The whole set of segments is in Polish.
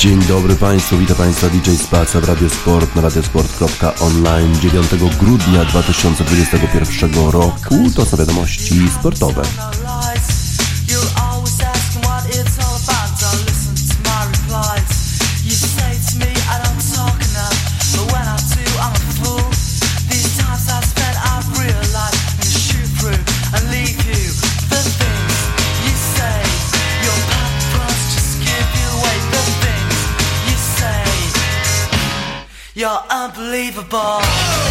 Dzień dobry Państwu, witam Państwa DJ Spaca w Radiosport na radiosport.online 9 grudnia 2021 roku. To są wiadomości sportowe. Unbelievable.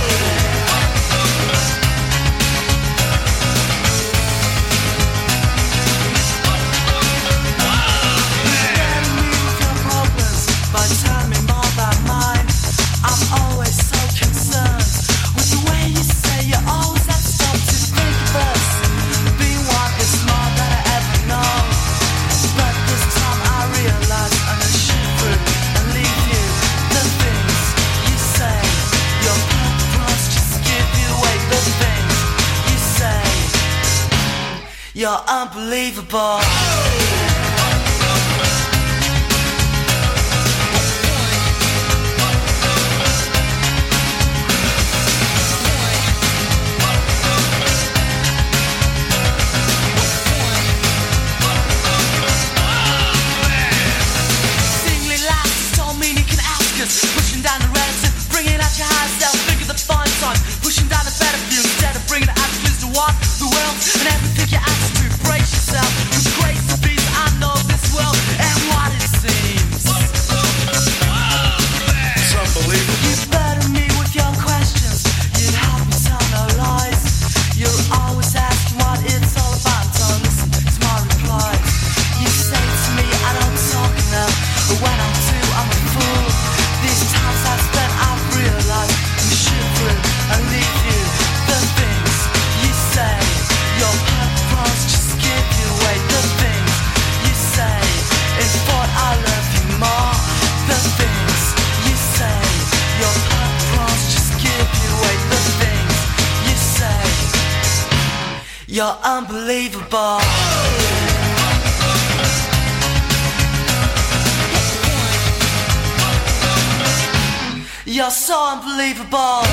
Unbelievable.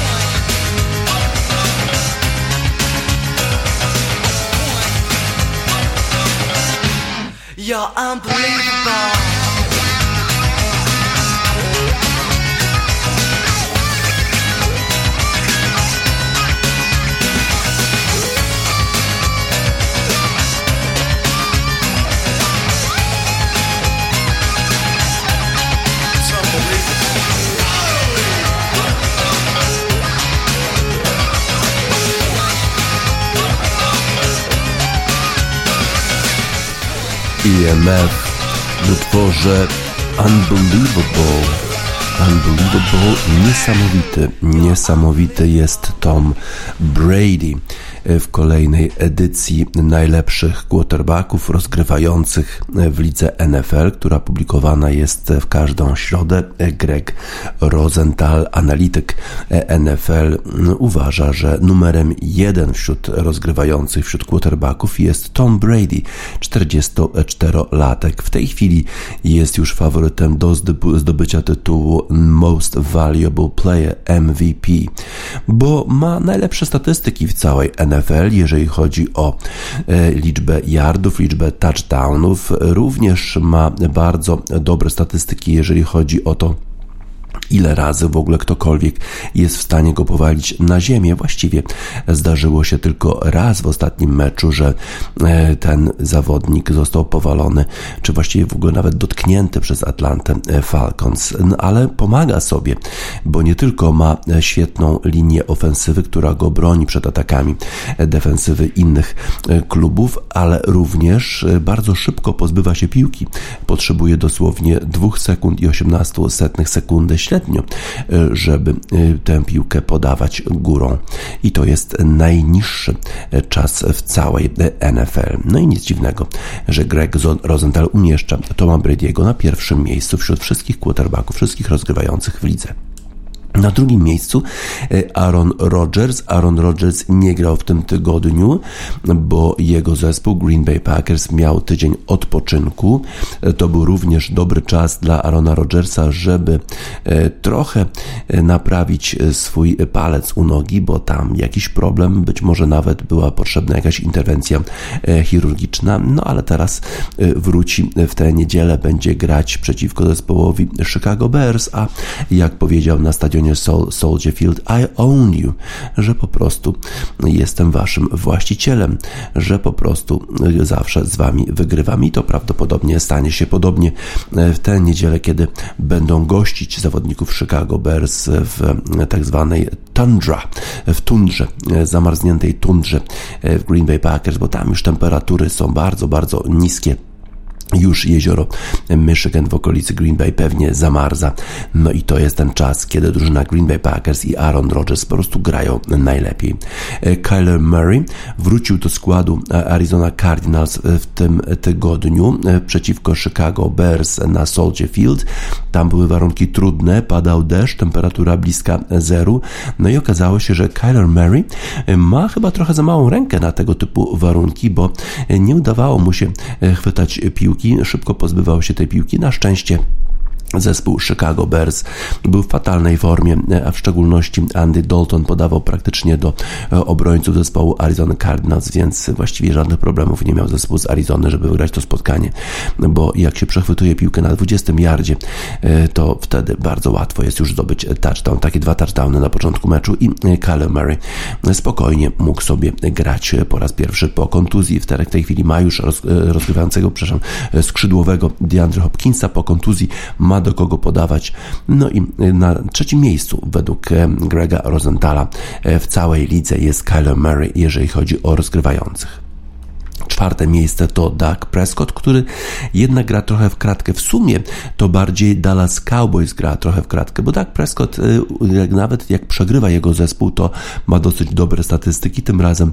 You're unbelievable. IMF w utworze Unbelievable. Unbelievable, niesamowity, niesamowity jest Tom Brady w kolejnej edycji najlepszych quarterbacków rozgrywających w lidze NFL, która publikowana jest w każdą środę. Greg Rosenthal, analityk NFL, uważa, że numerem jeden wśród rozgrywających wśród quarterbacków jest Tom Brady, 44-latek. W tej chwili jest już faworytem do zdoby- zdobycia tytułu Most Valuable Player MVP, bo ma najlepsze statystyki w całej NFL, jeżeli chodzi o e, liczbę yardów, liczbę touchdownów. Również ma bardzo dobre statystyki, jeżeli chodzi o to, ile razy w ogóle ktokolwiek jest w stanie go powalić na ziemię. Właściwie zdarzyło się tylko raz w ostatnim meczu, że e, ten zawodnik został powalony, czy właściwie w ogóle nawet dotknięty przez Atlantę Falcons, no, ale pomaga sobie, bo nie tylko ma świetną linię ofensywy, która go broni przed atakami defensywy innych e, klubów, ale również e, bardzo szybko pozbywa się piłki. Potrzebuje dosłownie 2 sekund i 18 setnych sekundy e, żeby e, tę piłkę podawać górą. I to jest najniższy e, czas w całej NFL. No i nic dziwnego, że Greg Rosenthal umieszcza Toma Brady'ego na pierwszym miejscu wśród wszystkich quarterbacków, wszystkich rozgrywających w lidze. Na drugim miejscu e, Aaron Rodgers. Aaron Rodgers nie grał w tym tygodniu, bo jego zespół Green Bay Packers miał tydzień odpoczynku. E, To był również dobry czas dla Aarona Rodgersa, żeby e, trochę naprawić swój palec u nogi, bo tam jakiś problem, być może nawet była potrzebna jakaś interwencja chirurgiczna. No ale teraz wróci w tę niedzielę, będzie grać przeciwko zespołowi Chicago Bears, a jak powiedział na stadionie Sol, Soldier Field, I own you, że po prostu jestem waszym właścicielem, że po prostu zawsze z wami wygrywam. I to prawdopodobnie stanie się podobnie w tę niedzielę, kiedy będą gościć zawodników Chicago Bears w tak zwanej tundra, w tundrze, zamarzniętej tundrze w Green Bay Packers, bo tam już temperatury są bardzo, bardzo niskie już jezioro Michigan w okolicy Green Bay pewnie zamarza. No i to jest ten czas, kiedy drużyna Green Bay Packers i Aaron Rodgers po prostu grają najlepiej. Kyler Murray wrócił do składu Arizona Cardinals w tym tygodniu przeciwko Chicago Bears na Soldier Field. Tam były warunki trudne, padał deszcz, temperatura bliska zeru. No i okazało się, że Kyler Murray ma chyba trochę za małą rękę na tego typu warunki, bo nie udawało mu się chwytać piłki piłki, szybko pozbywał się tej piłki. Na szczęście Zespół Chicago Bears był w fatalnej formie, a w szczególności Andy Dalton podawał praktycznie do obrońców zespołu Arizona Cardinals, więc właściwie żadnych problemów nie miał zespół z Arizony, żeby wygrać to spotkanie, bo jak się przechwytuje piłkę na 20 yardzie, to wtedy bardzo łatwo jest już zdobyć touchdown. Takie dwa touchdowny na początku meczu i Kyle Murray spokojnie mógł sobie grać po raz pierwszy po kontuzji. W tej chwili ma już rozgrywającego, przepraszam, skrzydłowego DeAndre Hopkinsa po kontuzji, ma do kogo podawać. No i na trzecim miejscu według Grega Rosenthala w całej lidze jest Kyler Murray, jeżeli chodzi o rozgrywających. Czwarte miejsce to Doug Prescott, który jednak gra trochę w kratkę. W sumie to bardziej Dallas Cowboys gra trochę w kratkę, bo Doug Prescott jak nawet jak przegrywa jego zespół, to ma dosyć dobre statystyki. Tym razem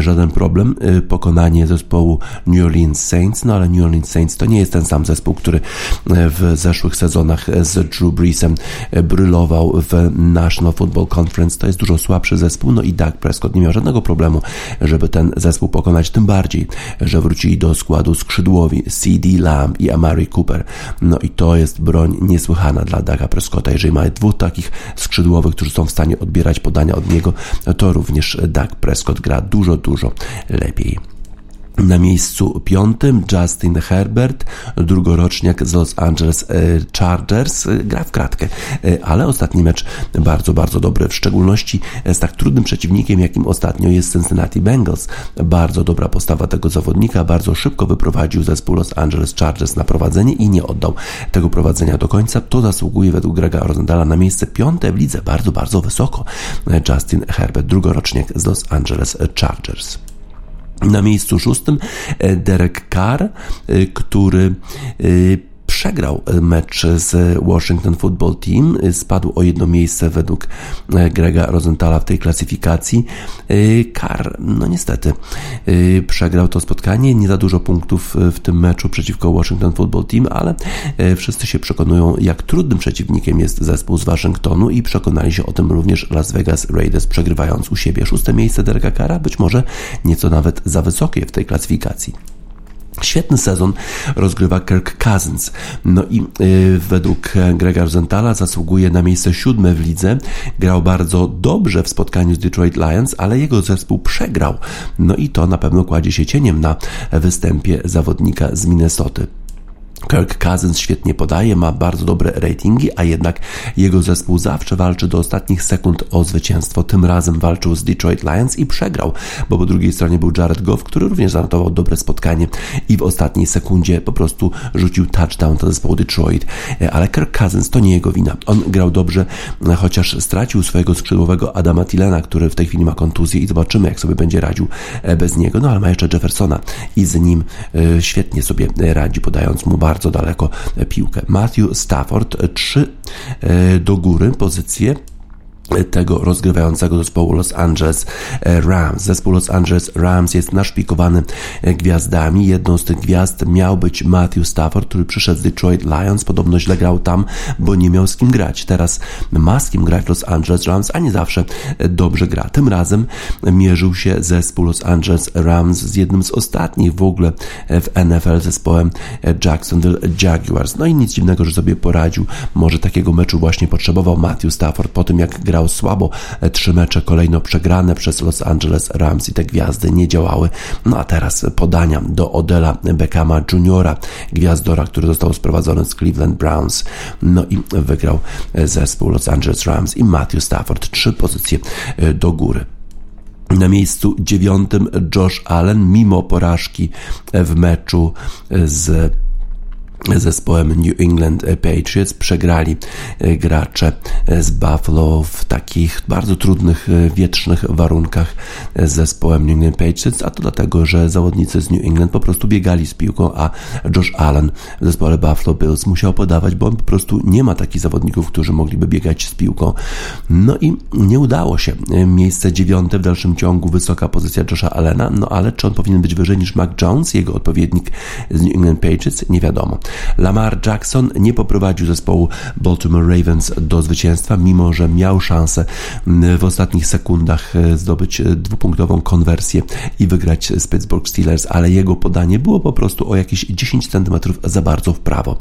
żaden problem. Pokonanie zespołu New Orleans Saints, no ale New Orleans Saints to nie jest ten sam zespół, który w zeszłych sezonach z Drew Breesem brylował w National Football Conference. To jest dużo słabszy zespół, no i Doug Prescott nie miał żadnego problemu, żeby ten zespół pokonać, tym bardziej że wrócili do składu skrzydłowi CD Lamb i Amari Cooper. No i to jest broń niesłychana dla Daga Prescotta. Jeżeli mamy dwóch takich skrzydłowych, którzy są w stanie odbierać podania od niego, to również Dak Prescott gra dużo, dużo lepiej. Na miejscu piątym Justin Herbert, drugoroczniak z Los Angeles Chargers, gra w kratkę, ale ostatni mecz bardzo, bardzo dobry, w szczególności z tak trudnym przeciwnikiem, jakim ostatnio jest Cincinnati Bengals. Bardzo dobra postawa tego zawodnika, bardzo szybko wyprowadził zespół Los Angeles Chargers na prowadzenie i nie oddał tego prowadzenia do końca. To zasługuje według Grega Rosendala na miejsce piąte w lidze, bardzo, bardzo wysoko. Justin Herbert, drugoroczniak z Los Angeles Chargers. Na miejscu szóstym Derek Carr, który przegrał mecz z Washington Football Team, spadł o jedno miejsce według Grega Rosenthala w tej klasyfikacji. Carr, no niestety, przegrał to spotkanie, nie za dużo punktów w tym meczu przeciwko Washington Football Team, ale wszyscy się przekonują, jak trudnym przeciwnikiem jest zespół z Waszyngtonu i przekonali się o tym również Las Vegas Raiders, przegrywając u siebie szóste miejsce Dereka Carra, być może nieco nawet za wysokie w tej klasyfikacji. Świetny sezon rozgrywa Kirk Cousins. No i yy, według Grega Zentala zasługuje na miejsce siódme w lidze. Grał bardzo dobrze w spotkaniu z Detroit Lions, ale jego zespół przegrał. No i to na pewno kładzie się cieniem na występie zawodnika z Minnesoty. Kirk Cousins świetnie podaje, ma bardzo dobre ratingi, a jednak jego zespół zawsze walczy do ostatnich sekund o zwycięstwo. Tym razem walczył z Detroit Lions i przegrał, bo po drugiej stronie był Jared Goff, który również zanotował dobre spotkanie i w ostatniej sekundzie po prostu rzucił touchdown do zespołu Detroit. Ale Kirk Cousins to nie jego wina. On grał dobrze, chociaż stracił swojego skrzydłowego Adama Tillena, który w tej chwili ma kontuzję i zobaczymy, jak sobie będzie radził bez niego. No ale ma jeszcze Jeffersona i z nim świetnie sobie radzi, podając mu bardzo bardzo daleko piłkę. Matthew Stafford, trzy do góry pozycje tego rozgrywającego zespołu Los Angeles e, Rams. Zespół Los Angeles Rams jest naszpikowany e, gwiazdami. Jedną z tych gwiazd miał być Matthew Stafford, który przyszedł z Detroit Lions. Podobno źle grał tam, bo nie miał z kim grać. Teraz ma z kim grać Los Angeles Rams, a nie zawsze e, dobrze gra. Tym razem mierzył się zespół Los Angeles Rams z jednym z ostatnich w ogóle w NFL zespołem Jacksonville Jaguars. No i nic dziwnego, że sobie poradził. Może takiego meczu właśnie potrzebował Matthew Stafford po tym, jak grał słabo. Trzy mecze kolejno przegrane przez Los Angeles Rams i te gwiazdy nie działały. No a teraz podania do Odela Beckhama Jr., gwiazdora, który został sprowadzony z Cleveland Browns. No i wygrał zespół Los Angeles Rams i Matthew Stafford. Trzy pozycje do góry. Na miejscu dziewiątym Josh Allen, mimo porażki w meczu z zespołem New England Patriots. Przegrali e, gracze z Buffalo w takich bardzo trudnych, e, wietrznych warunkach z zespołem New England Patriots, a to dlatego, że zawodnicy z New England po prostu biegali z piłką, a Josh Allen w zespole Buffalo Bills musiał podawać, bo on po prostu nie ma takich zawodników, którzy mogliby biegać z piłką. No i nie udało się. Miejsce dziewiąte w dalszym ciągu, wysoka pozycja Josha Allena, no ale czy on powinien być wyżej niż Mac Jones, jego odpowiednik z New England Patriots? Nie wiadomo. Lamar Jackson nie poprowadził zespołu Baltimore Ravens do zwycięstwa, mimo że miał szansę w ostatnich sekundach e, zdobyć e, dwupunktową konwersję i wygrać z Pittsburgh Steelers, ale jego podanie było po prostu o jakieś 10 cm za bardzo w prawo.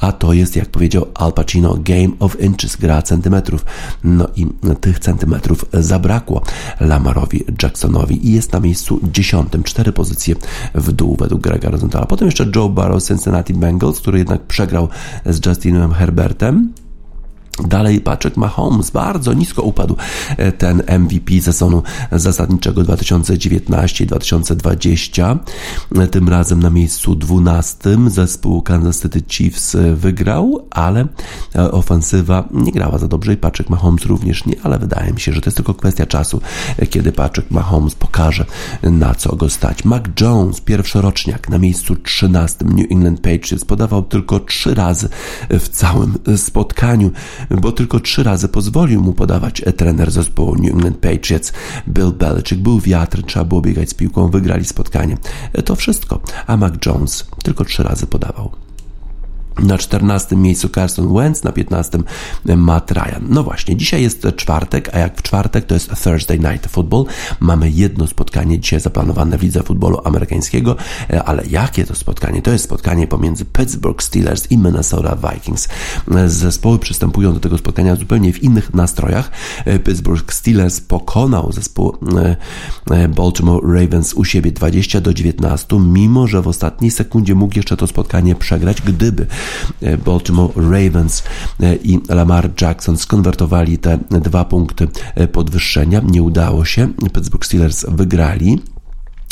A to jest, jak powiedział Al Pacino, game of inches, gra centymetrów. No i tych centymetrów zabrakło Lamarowi Jacksonowi i jest na miejscu dziesiątym, cztery pozycje w dół według Grega Rosenthala. Potem jeszcze Joe Burrow, Cincinnati Bengals, który jednak przegrał z Justinem Herbertem. Dalej Patrick Mahomes bardzo nisko upadł e, ten MVP sezonu zasadniczego 2019-2020. E, tym razem na miejscu 12 zespół Kansas City Chiefs e, wygrał, ale ofensywa nie grała za dobrze i Patrick Mahomes również nie, ale wydaje mi się, że to jest tylko kwestia czasu, kiedy Patrick Mahomes pokaże na co go stać. Mac Jones, pierwszoroczniak na miejscu 13 New England Patriots podawał tylko trzy razy w całym spotkaniu bo tylko trzy razy pozwolił mu podawać trener zespołu New England Patriots. Bill Belichick był wiatr, trzeba było biegać z piłką, wygrali spotkanie. To wszystko. A Mac Jones tylko trzy razy podawał. Na 14 miejscu Carson Wentz, na 15 Matt Ryan. No właśnie, dzisiaj jest czwartek, a jak w czwartek to jest Thursday Night Football. Mamy jedno spotkanie dzisiaj zaplanowane w lidze futbolu amerykańskiego, ale jakie to spotkanie? To jest spotkanie pomiędzy Pittsburgh Steelers i Minnesota Vikings. Zespoły przystępują do tego spotkania zupełnie w innych nastrojach. Pittsburgh Steelers pokonał zespół e, e, Baltimore Ravens u siebie 20 do 19, mimo że w ostatniej sekundzie mógł jeszcze to spotkanie przegrać, gdyby E, Baltimore Ravens e, i Lamar Jackson skonwertowali te dwa punkty e, podwyższenia. Nie udało się. Pittsburgh Steelers wygrali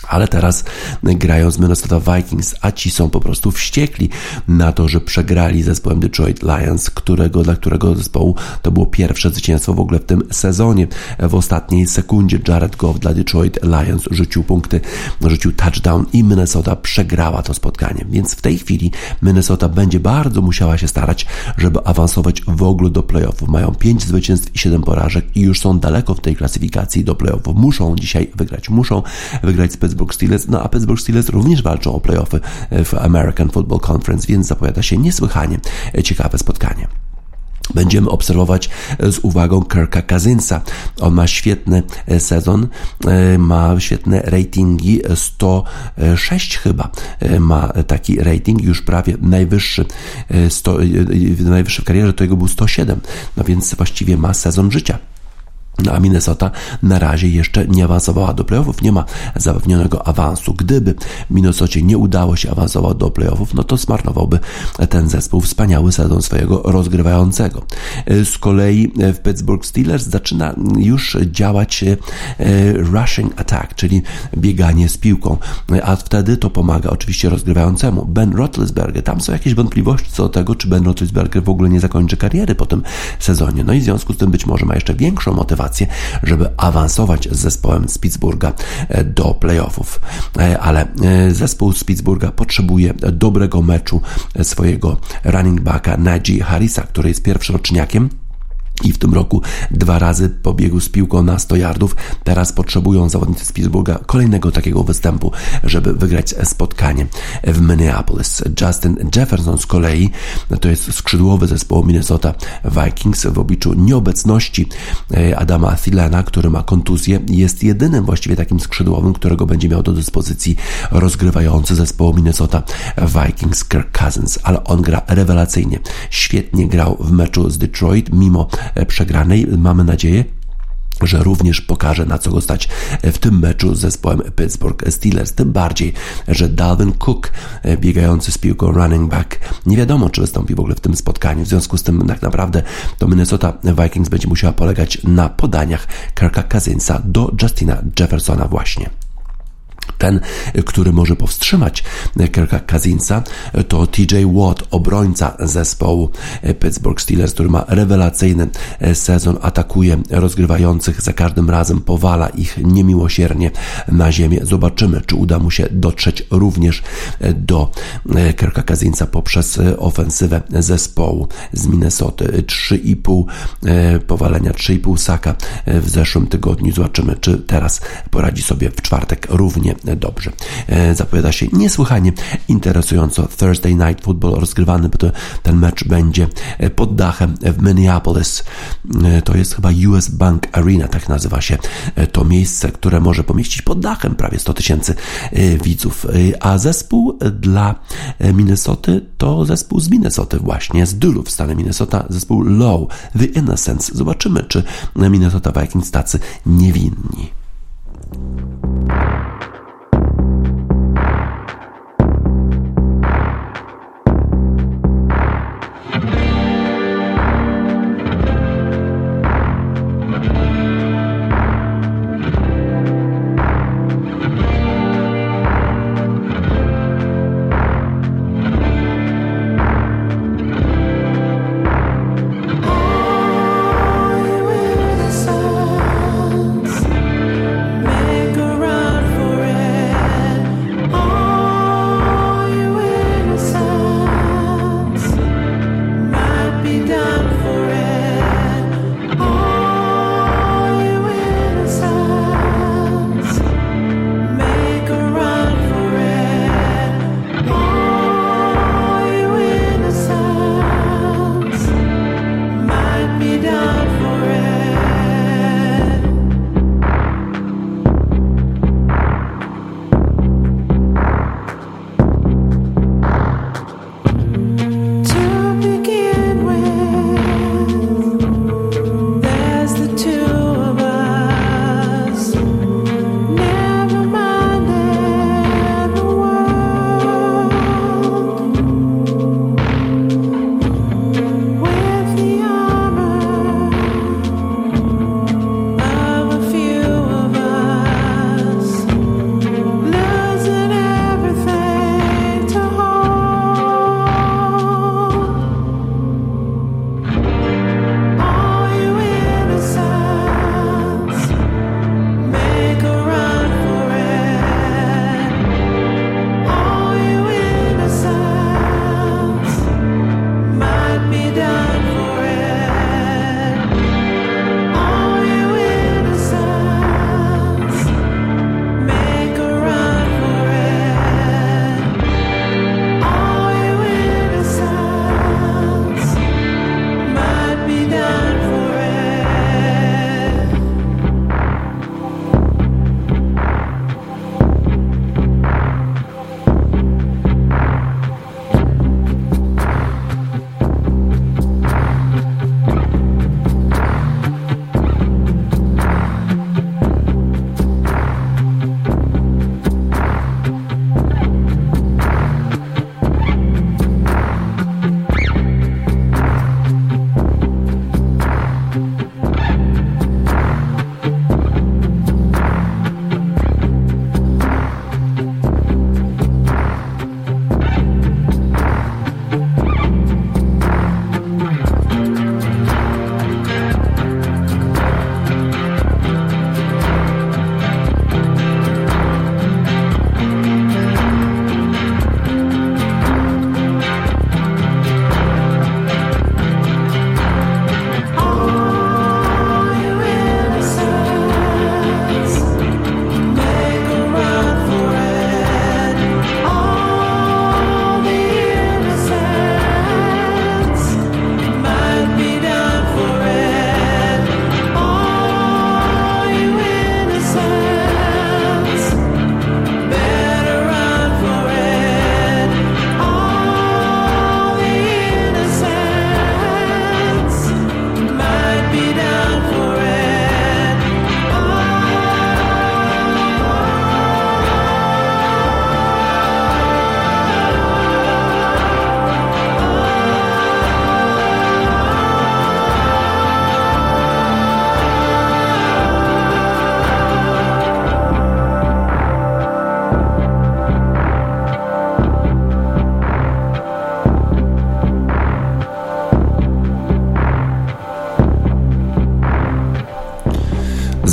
ale teraz grają z Minnesota Vikings, a ci są po prostu wściekli na to, że przegrali zespołem Detroit Lions, którego, dla którego zespołu to było pierwsze zwycięstwo w ogóle w tym sezonie. W ostatniej sekundzie Jared Goff dla Detroit Lions rzucił punkty, rzucił touchdown i Minnesota przegrała to spotkanie. Więc w tej chwili Minnesota będzie bardzo musiała się starać, żeby awansować w ogóle do playoffów. Mają 5 zwycięstw i 7 porażek i już są daleko w tej klasyfikacji do playoffów. Muszą dzisiaj wygrać, muszą wygrać z Pittsburgh Steelers, no a Pittsburgh Steelers również walczą o playoffy w American Football Conference, więc zapowiada się niesłychanie ciekawe spotkanie. Będziemy obserwować z uwagą Kirka Cousinsa. On ma świetny sezon, ma świetne ratingi, 106 chyba ma taki rating, już prawie najwyższy, 100, najwyższy w karierze to jego był 107, no więc właściwie ma sezon życia. No a Minnesota na razie jeszcze nie awansowała do playoffów, nie ma zapewnionego awansu. Gdyby Minnesocie nie udało się awansować do playoffów, no to zmarnowałby ten zespół wspaniały sezon swojego rozgrywającego. Z kolei w Pittsburgh Steelers zaczyna już działać e, rushing attack, czyli bieganie z piłką, a wtedy to pomaga oczywiście rozgrywającemu. Ben Roethlisberger, tam są jakieś wątpliwości co do tego, czy Ben Roethlisberger w ogóle nie zakończy kariery po tym sezonie. No i w związku z tym być może ma jeszcze większą motywację motywację, żeby awansować z zespołem z Pittsburgha e, do playoffów. E, ale e, zespół z Pittsburgha potrzebuje dobrego meczu swojego running backa Najee Harrisa, który jest pierwszoroczniakiem i w tym roku dwa razy pobiegł z piłką na 100 yardów. Teraz potrzebują zawodnicy z Pittsburgha kolejnego takiego występu, żeby wygrać spotkanie w Minneapolis. Justin Jefferson z kolei to jest skrzydłowy zespołu Minnesota Vikings w obliczu nieobecności e, Adama Thielena, który ma kontuzję. Jest jedynym właściwie takim skrzydłowym, którego będzie miał do dyspozycji rozgrywający zespołu Minnesota Vikings Kirk Cousins, ale on gra rewelacyjnie. Świetnie grał w meczu z Detroit, mimo przegranej. Mamy nadzieję, że również pokaże na co go stać w tym meczu z zespołem Pittsburgh Steelers. Tym bardziej, że Dalvin Cook, e, biegający z piłką running back, nie wiadomo, czy wystąpi w ogóle w tym spotkaniu. W związku z tym tak naprawdę to Minnesota Vikings będzie musiała polegać na podaniach Kirka Cousinsa do Justina Jeffersona właśnie. Ten, który może powstrzymać Kirka Kazinsa, to TJ Watt, obrońca zespołu Pittsburgh Steelers, który ma rewelacyjny sezon, atakuje rozgrywających za każdym razem, powala ich niemiłosiernie na ziemię. Zobaczymy, czy uda mu się dotrzeć również do Kirka Kazinsa poprzez ofensywę zespołu z Minnesota. 3,5 powalenia, 3,5 saka w zeszłym tygodniu. Zobaczymy, czy teraz poradzi sobie w czwartek równie dobrze. E, zapowiada się niesłychanie interesująco Thursday Night Football rozgrywany, bo to, ten mecz będzie e, pod dachem w Minneapolis. E, to jest chyba US Bank Arena, tak nazywa się to miejsce, które może pomieścić pod dachem prawie 100 tysięcy widzów. A zespół dla Minnesoty to zespół z Minnesoty właśnie, z Duluth w stanie Minnesota, zespół Low, The Innocents. Zobaczymy, czy Minnesota Vikings tacy niewinni.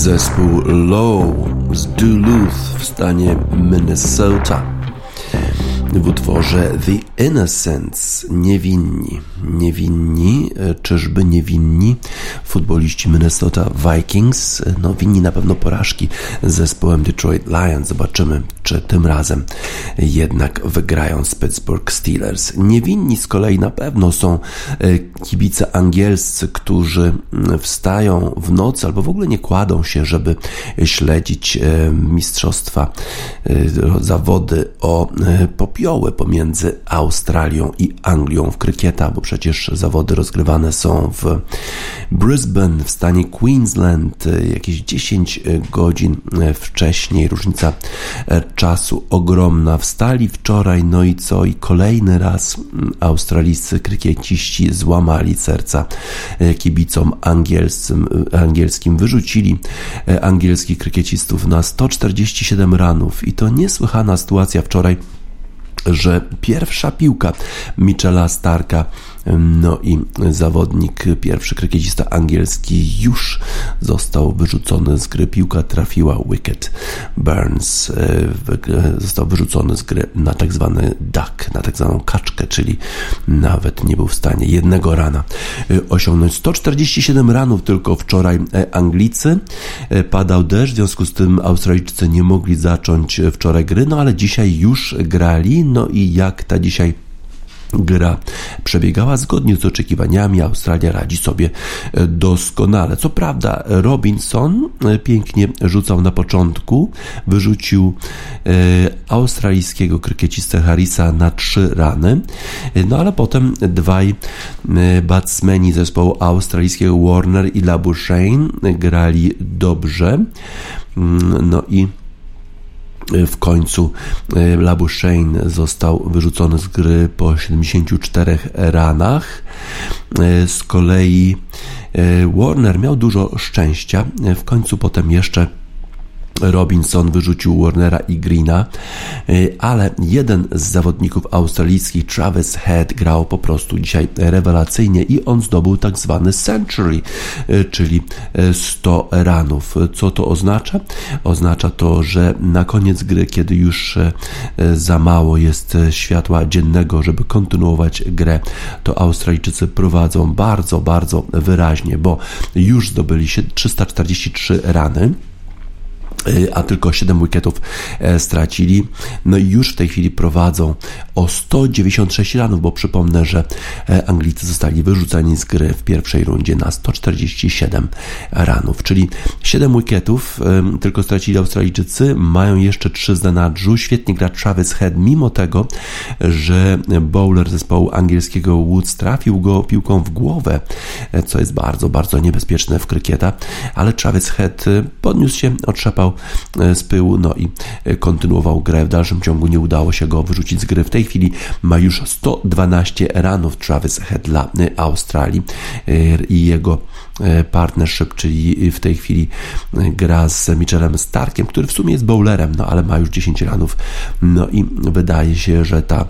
Zespół Low z Duluth w stanie Minnesota w utworze The Innocents niewinni. Niewinni, e, czyżby niewinni futboliści Minnesota Vikings, e, no winni na pewno porażki z zespołem Detroit Lions. Zobaczymy, czy tym razem jednak wygrają z Pittsburgh Steelers. Niewinni z kolei na pewno są e, kibice angielscy, którzy wstają w nocy albo w ogóle nie kładą się, żeby śledzić mistrzostwa, zawody o popioły pomiędzy Australią i Anglią w krykieta, bo przecież zawody rozgrywane są w Brisbane w stanie Queensland jakieś 10 godzin wcześniej. Różnica czasu ogromna. Wstali wczoraj, no i co? I kolejny raz australijscy krykieciści złamali serca kibicom angielskim, angielskim. Wyrzucili angielskich krykiecistów na 147 ranów i to niesłychana sytuacja wczoraj że pierwsza piłka Michela Starka no i zawodnik, pierwszy krykiecista angielski już został wyrzucony z gry. Piłka trafiła Wicket Burns. E, został wyrzucony z gry na tak zwany duck, na tak zwaną kaczkę, czyli nawet nie był w stanie jednego rana e, osiągnąć. 147 ranów tylko wczoraj e, Anglicy. Padał deszcz, w związku z tym Australijczycy nie mogli zacząć wczoraj gry, no ale dzisiaj już grali. No i jak ta dzisiaj gra przebiegała zgodnie z oczekiwaniami. Australia radzi sobie e, doskonale. Co prawda, Robinson e, pięknie rzucał na początku, wyrzucił e, australijskiego krykiecistę Harrisa na trzy rany, no ale potem dwaj batsmeni zespołu australijskiego Warner i Labuschagne grali dobrze. Mm, no i w końcu e, Labuschagne został wyrzucony z gry po 74 ranach. E, z kolei Warner miał dużo szczęścia. W końcu potem jeszcze Robinson wyrzucił Warnera i Greena, y, ale jeden z zawodników australijskich, Travis Head, grał po prostu dzisiaj rewelacyjnie i on zdobył tak zwany century, y, czyli 100 ranów. Co to oznacza? Oznacza to, że na koniec gry, kiedy już y, za mało jest światła dziennego, żeby kontynuować grę, to Australijczycy prowadzą bardzo, bardzo wyraźnie, bo już zdobyli się 343 rany. Y, a tylko 7 wicketów e, stracili. No i już w tej chwili prowadzą o 196 ranów, bo przypomnę, że e, Anglicy zostali wyrzuceni z gry w pierwszej rundzie na 147 ranów, czyli 7 wicketów tylko stracili Australijczycy, mają jeszcze 3 z zanadrzu. Świetnie gra Travis Head, mimo tego, że bowler zespołu angielskiego Woods trafił go piłką w głowę, e, co jest bardzo, bardzo niebezpieczne w krykieta, ale Travis Head podniósł się, otrzepał E, z pyłu, no i e, kontynuował grę. W dalszym ciągu nie udało się go wyrzucić z gry. W tej chwili ma już 112 ranów Travis Head dla e, Australii i jego partnership, czyli w tej chwili gra z Michelem Starkiem, który w sumie jest bowlerem, no ale ma już 10 ranów. No i wydaje się, że ta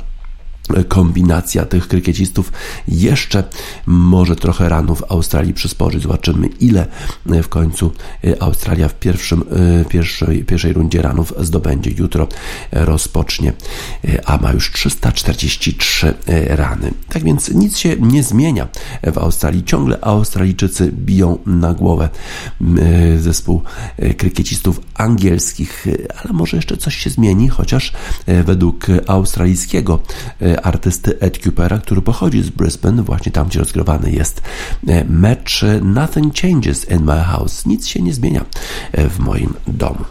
kombinacja tych krykiecistów jeszcze może trochę ranów Australii przysporzyć. Zobaczymy, ile w końcu Australia w pierwszym, pierwszej, pierwszej rundzie ranów zdobędzie. Jutro rozpocznie, a ma już 343 rany. Tak więc nic się nie zmienia w Australii. Ciągle Australijczycy biją na głowę zespół krykiecistów angielskich, ale może jeszcze coś się zmieni, chociaż według australijskiego artysty Ed Coopera, który pochodzi z Brisbane, właśnie tam, gdzie rozgrywany jest e, mecz Nothing Changes in My House. Nic się nie zmienia e, w moim domu.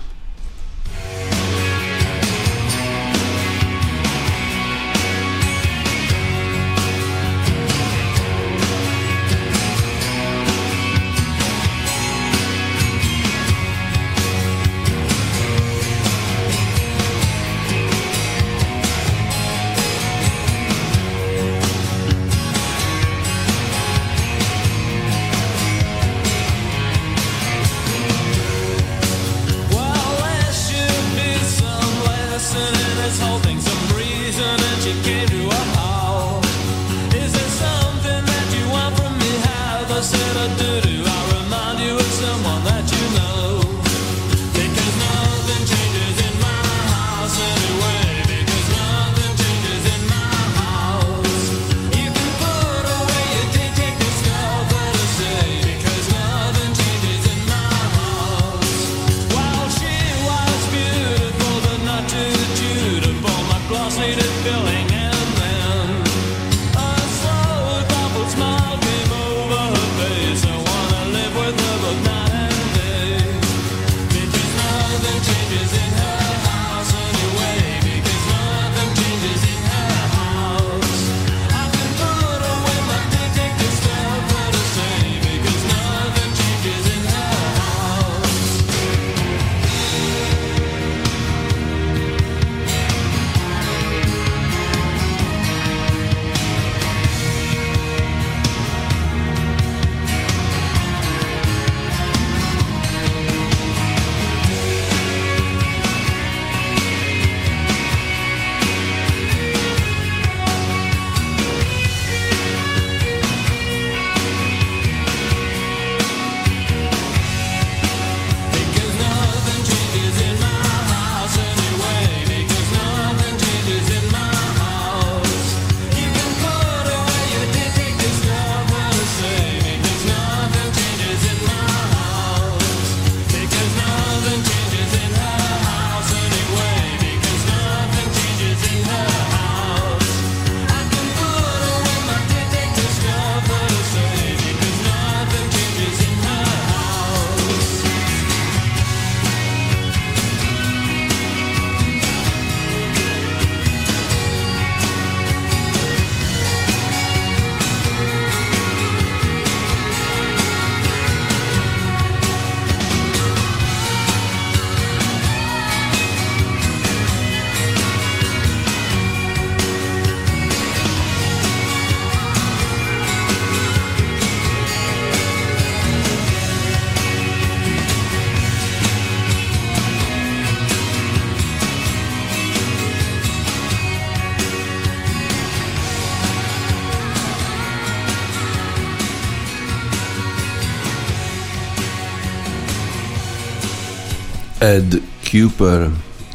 Ed Cooper,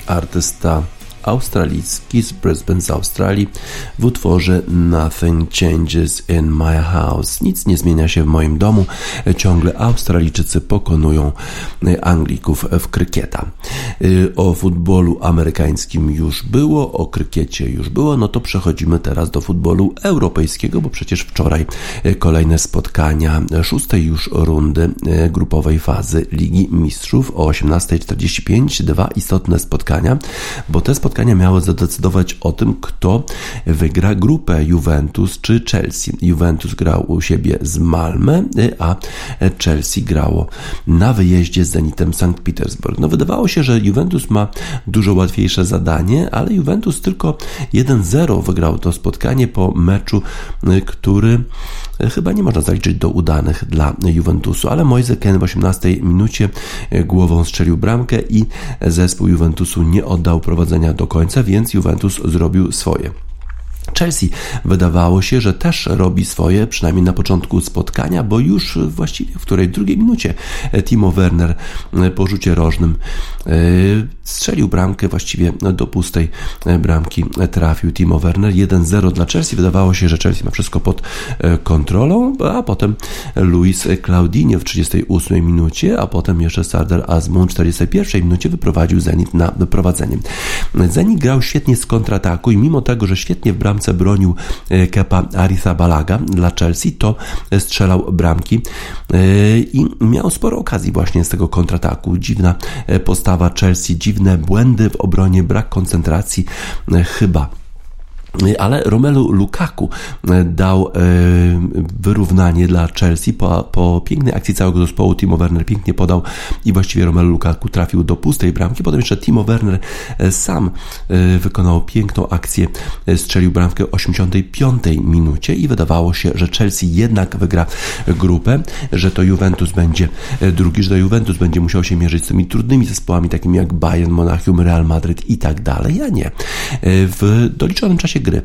artysta australijski z Brisbane z Australii w utworze Nothing Changes in My House. Nic nie zmienia się w moim domu. Ciągle Australijczycy pokonują Anglików w krykieta. Y, O futbolu amerykańskim już było, o krykiecie już było, no to przechodzimy teraz do futbolu europejskiego, bo przecież wczoraj y, kolejne spotkania szóstej już rundy y, grupowej fazy Ligi Mistrzów o 18.45. Dwa istotne spotkania, bo te spotkania miały zadecydować o tym, kto wygra grupę Juventus czy Chelsea. Juventus grał u siebie z Malmę, a Chelsea grało na wyjeździe z Zenitem Sankt Petersburg. No wydawało się, że Juventus ma dużo łatwiejsze zadanie, ale Juventus tylko 1-0 wygrał to spotkanie po meczu, y, który y, chyba nie można zaliczyć do udanych dla Juventusu, ale Moise Ken w 18 minucie y, głową strzelił bramkę i zespół Juventusu nie oddał prowadzenia do końca, więc Juventus zrobił swoje. Chelsea wydawało się, że też robi swoje, przynajmniej na początku spotkania, bo już właściwie w której drugiej minucie Timo Werner po rzucie rożnym e, strzelił bramkę, właściwie do pustej bramki trafił Timo Werner. 1-0 dla Chelsea. Wydawało się, że Chelsea ma wszystko pod e, kontrolą, a potem Luis Claudinho w 38 minucie, a potem jeszcze Sardar Azmoun w 41 minucie wyprowadził Zenit na prowadzenie. Zenit grał świetnie z kontrataku i mimo tego, że świetnie w bramce bronił e, Kepa Arrizabalaga dla Chelsea, to strzelał bramki e, i miał sporo okazji właśnie z tego kontrataku. Dziwna e, postawa Chelsea, dziwne błędy w obronie, brak koncentracji chyba ale Romelu Lukaku dał wyrównanie dla Chelsea po, po pięknej akcji całego zespołu. Timo Werner pięknie podał i właściwie Romelu Lukaku trafił do pustej bramki. Potem jeszcze Timo Werner sam wykonał piękną akcję, strzelił bramkę w 85 minucie i wydawało się, że Chelsea jednak wygra grupę, że to Juventus będzie drugi, że to Juventus będzie musiał się mierzyć z tymi trudnymi zespołami takimi jak Bayern, Monachium, Real Madryt i tak dalej. Ja nie. W doliczonym czasie gry.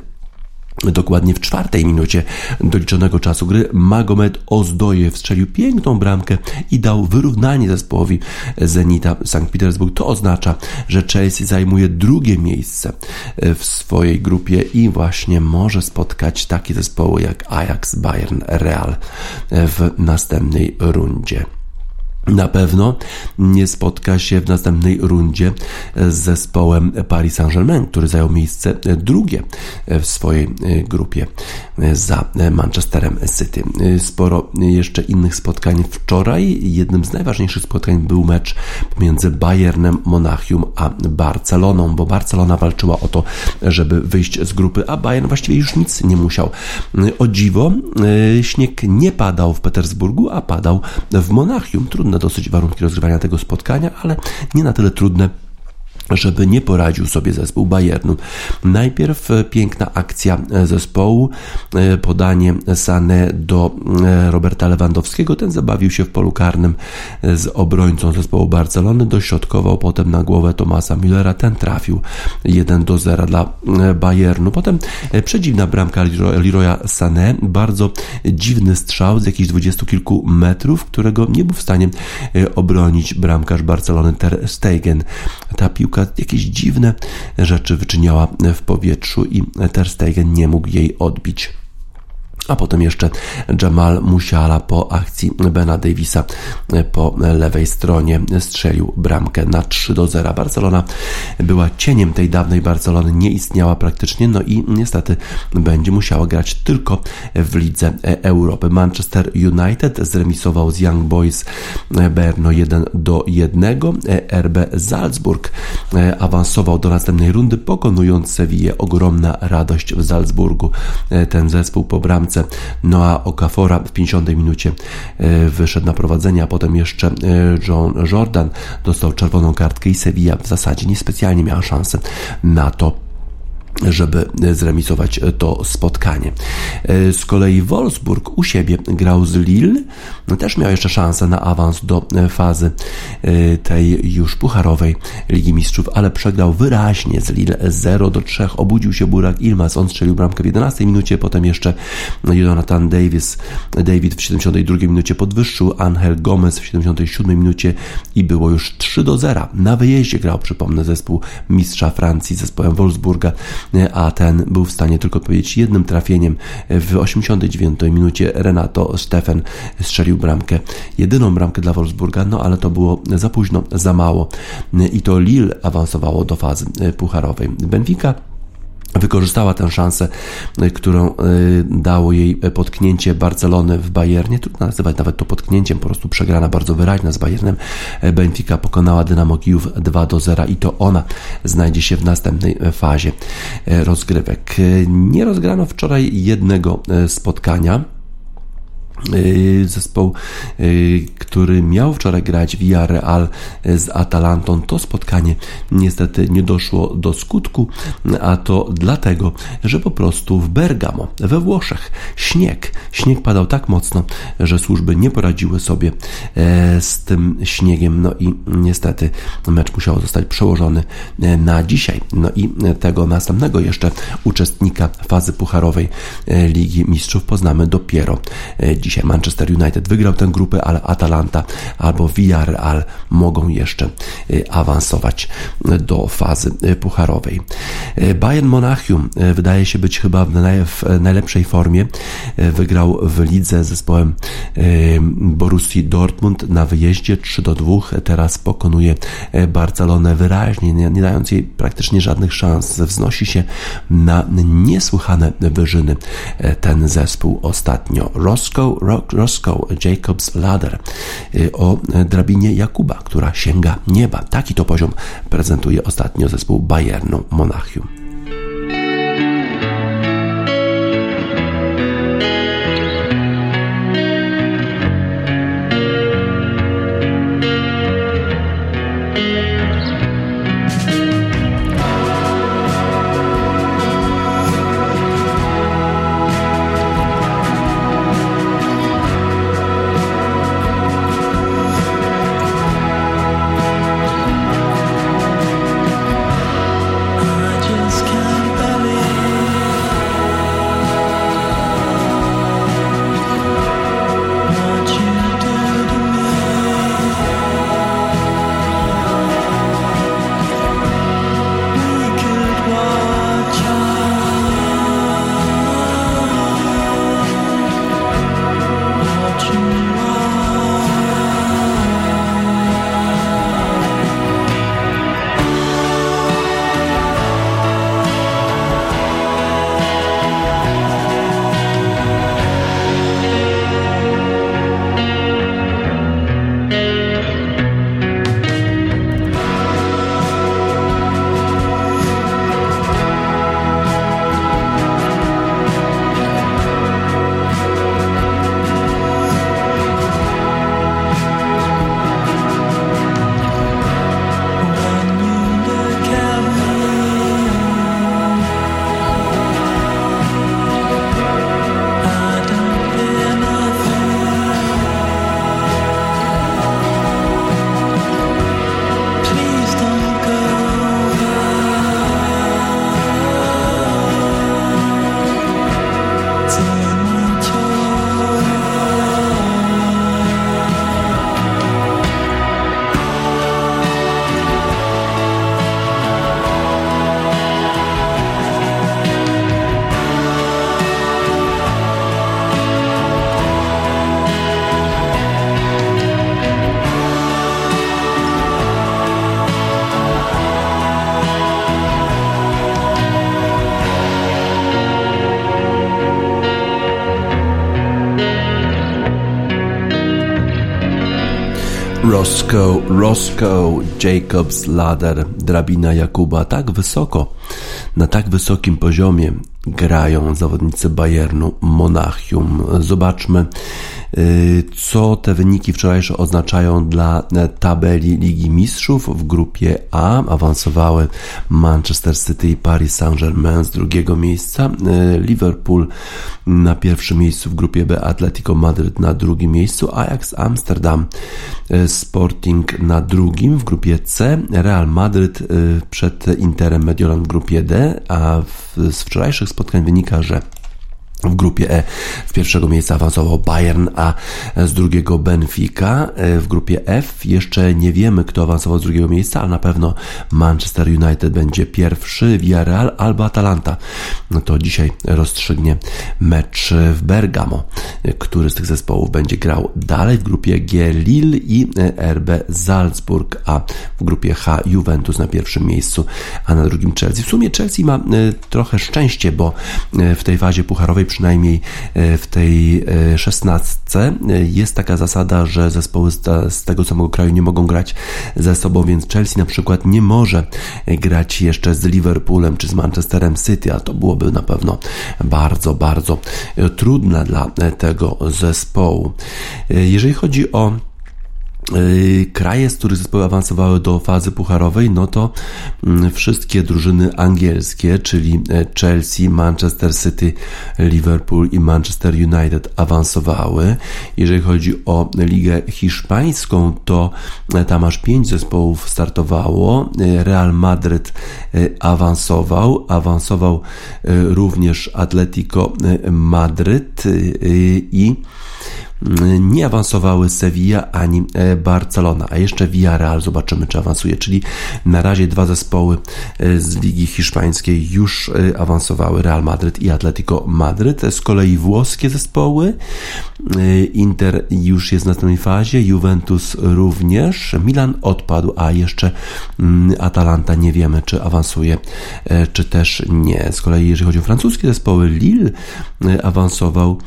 Dokładnie w czwartej minucie doliczonego czasu gry Magomed Ozdojew strzelił piękną bramkę i dał wyrównanie zespołowi Zenita Sankt Petersburg. To oznacza, że Chelsea zajmuje drugie miejsce w swojej grupie i właśnie może spotkać takie zespoły jak Ajax, Bayern, Real w następnej rundzie. Na pewno nie spotka się w następnej rundzie z zespołem Paris Saint-Germain, który zajął miejsce drugie w swojej grupie za Manchesterem City. Sporo jeszcze innych spotkań wczoraj. Jednym z najważniejszych spotkań był mecz pomiędzy Bayernem Monachium a Barceloną, bo Barcelona walczyła o to, żeby wyjść z grupy, a Bayern właściwie już nic nie musiał. O dziwo, śnieg nie padał w Petersburgu, a padał w Monachium. Trudne dosyć warunki rozgrywania tego spotkania, ale nie na tyle trudne żeby nie poradził sobie zespół Bayernu. Najpierw piękna akcja zespołu, podanie Sane do Roberta Lewandowskiego. Ten zabawił się w polu karnym z obrońcą zespołu Barcelony, dośrodkował potem na głowę Tomasa Müllera. Ten trafił 1 do 0 dla Bayernu. Potem przedziwna bramka Leroya Sané, bardzo dziwny strzał z jakichś dwudziestu kilku metrów, którego nie był w stanie obronić bramkarz Barcelony Ter Stegen. Ta piłka jakieś dziwne rzeczy wyczyniała w powietrzu i Ter Stegen nie mógł jej odbić. A potem jeszcze Jamal Musiala po akcji Bena Davisa po lewej stronie strzelił bramkę na 3 do 0. Barcelona była cieniem tej dawnej Barcelony, nie istniała praktycznie, no i niestety będzie musiała grać tylko w lidze Europy. Manchester United zremisował z Young Boys Berno 1 do 1. RB Salzburg awansował do następnej rundy, pokonując Sevillę. Ogromna radość w Salzburgu. Ten zespół po bramce Noah Okafora w 50 minucie wyszedł na prowadzenie, a potem jeszcze John Jordan dostał czerwoną kartkę i Sevilla w zasadzie niespecjalnie miała szansę na to, żeby zremisować to spotkanie. Z kolei Wolfsburg u siebie grał z Lille, też miał jeszcze szansę na awans do fazy tej już pucharowej Ligi Mistrzów, ale przegrał wyraźnie z Lille 0 do 3. Obudził się Burak Ilmaz, on strzelił bramkę w 11 minucie, potem jeszcze Jonathan Davis, David w 72 minucie podwyższył, Angel Gomez w 77 minucie i było już 3 do 0. Na wyjeździe grał, przypomnę, zespół mistrza Francji, zespołem Wolfsburga a ten był w stanie tylko powiedzieć jednym trafieniem. W 89 minucie Renato Steffen strzelił bramkę, jedyną bramkę dla Wolfsburga, no ale to było za późno, za mało i to Lille awansowało do fazy pucharowej. Benfica wykorzystała tę szansę, którą dało jej potknięcie Barcelony w Bayernie. Trudno nazywać nawet to potknięciem, po prostu przegrana bardzo wyraźna z Bayernem. Benfica pokonała Dynamo Kijów 2 do 0 i to ona znajdzie się w następnej fazie rozgrywek. Nie rozgrano wczoraj jednego spotkania zespoł, który miał wczoraj grać Villarreal z Atalantą. To spotkanie niestety nie doszło do skutku, a to dlatego, że po prostu w Bergamo, we Włoszech, śnieg. Śnieg padał tak mocno, że służby nie poradziły sobie z tym śniegiem. No i niestety mecz musiał zostać przełożony na dzisiaj. No i tego następnego jeszcze uczestnika fazy pucharowej Ligi Mistrzów poznamy dopiero dzisiaj dzisiaj Manchester United wygrał tę grupę, ale Atalanta albo Villarreal mogą jeszcze y, awansować do fazy y, pucharowej. Y, Bayern Monachium wydaje się być chyba w najlepszej formie. Wygrał w lidze z zespołem Borussii Dortmund na wyjeździe 3 do 2. Teraz pokonuje Barcelonę wyraźnie, nie dając jej praktycznie żadnych szans. Wznosi się na niesłychane wyżyny ten zespół ostatnio. Roscoe Roscoe Jacob's Ladder y, o drabinie Jakuba, która sięga nieba. Taki to poziom prezentuje ostatnio zespół Bayernu Monachium. Roscoe, Roscoe, Jacobs Ladder, drabina Jakuba. Tak wysoko, na tak wysokim poziomie grają zawodnicy Bayernu Monachium. Zobaczmy, y, co te wyniki wczorajsze oznaczają dla tabeli Ligi Mistrzów. W grupie A awansowały Manchester City i Paris Saint-Germain z drugiego miejsca, y, Liverpool na pierwszym miejscu w grupie B, Atletico Madryt na drugim miejscu, Ajax Amsterdam, Sporting na drugim w grupie C, Real Madryt przed Interem Mediolan w grupie D, a z wczorajszych spotkań wynika, że w grupie E z pierwszego miejsca awansował Bayern, a z drugiego Benfica. W grupie F jeszcze nie wiemy, kto awansował z drugiego miejsca, ale na pewno Manchester United będzie pierwszy, Villarreal albo Atalanta. No to dzisiaj rozstrzygnie mecz w Bergamo, który z tych zespołów będzie grał dalej. W grupie G Lille i RB Salzburg, a w grupie H Juventus na pierwszym miejscu, a na drugim Chelsea. W sumie Chelsea ma trochę szczęście, bo w tej fazie pucharowej przynajmniej e, w tej e, szesnastce e, jest taka zasada, że zespoły z tego samego kraju nie mogą grać ze sobą, więc Chelsea na przykład nie może grać jeszcze z Liverpoolem czy z Manchesterem City, a to byłoby na pewno bardzo, bardzo trudne dla tego zespołu. Jeżeli chodzi o kraje, z których zespoły awansowały do fazy pucharowej, no to mm, wszystkie drużyny angielskie, czyli e, Chelsea, Manchester City, Liverpool i Manchester United awansowały. Jeżeli chodzi o ligę hiszpańską, to e, tam aż pięć zespołów startowało. E, Real Madryt awansował, awansował również Atletico Madryt i nie awansowały Sevilla ani e, Barcelona, a jeszcze Villarreal zobaczymy, czy awansuje, czyli na razie dwa zespoły e, z Ligi Hiszpańskiej już e, awansowały, Real Madryt i Atletico Madryt, z kolei włoskie zespoły, Inter już jest w następnej fazie, Juventus również, Milan odpadł, a jeszcze mm, Atalanta nie wiemy, czy awansuje, czy też nie. Z kolei jeżeli chodzi o francuskie zespoły, Lille awansował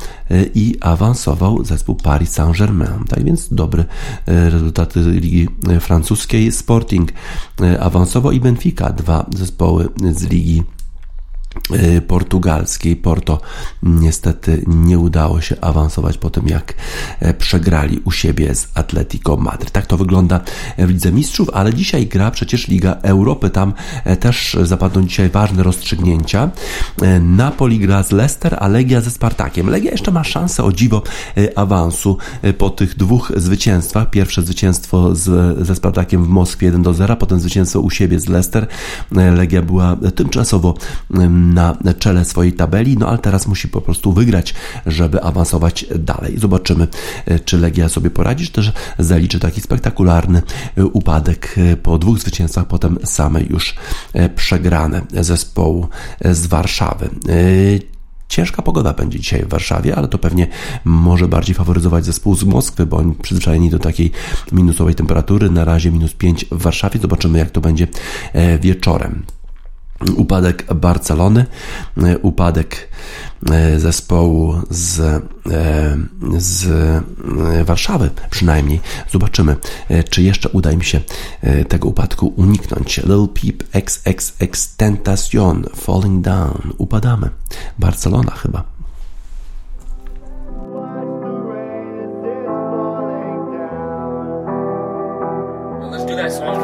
i awansował zespół zespół Paris Saint-Germain. Tak więc dobre e, rezultaty Ligi Francuskiej. Sporting e, awansował i Benfica, dwa zespoły z Ligi portugalskiej. Porto niestety nie udało się awansować po tym, jak e, przegrali u siebie z Atletico Madryt. Tak to wygląda w Lidze Mistrzów, ale dzisiaj gra przecież Liga Europy. Tam e, też zapadną dzisiaj ważne rozstrzygnięcia. E, Napoli gra z Leicester, a Legia ze Spartakiem. Legia jeszcze ma szansę o dziwo awansu po tych dwóch zwycięstwach. Pierwsze zwycięstwo z, ze Spartakiem w Moskwie 1 do 0, potem zwycięstwo u siebie z Leicester. Legia była tymczasowo na czele swojej tabeli, no ale teraz musi po prostu wygrać, żeby awansować dalej. Zobaczymy, e, czy Legia sobie poradzi, czy też zaliczy taki spektakularny e, upadek e, po dwóch zwycięstwach, potem same już przegrane zespołu z Warszawy. Ciężka pogoda będzie dzisiaj w Warszawie, ale to pewnie może bardziej faworyzować zespół z Moskwy, bo oni przyzwyczajeni do takiej minusowej temperatury. Na razie minus 5 w Warszawie. Zobaczymy, jak to będzie wieczorem upadek Barcelony, e, upadek e, zespołu z, e, z Warszawy przynajmniej. Zobaczymy, czy jeszcze uda im się tego upadku uniknąć. Lil Peep XXX Tentacion Falling Down. Upadamy. Barcelona chyba. Let's do that song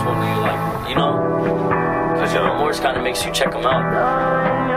you like, you know, because your remorse kind of makes you check them out.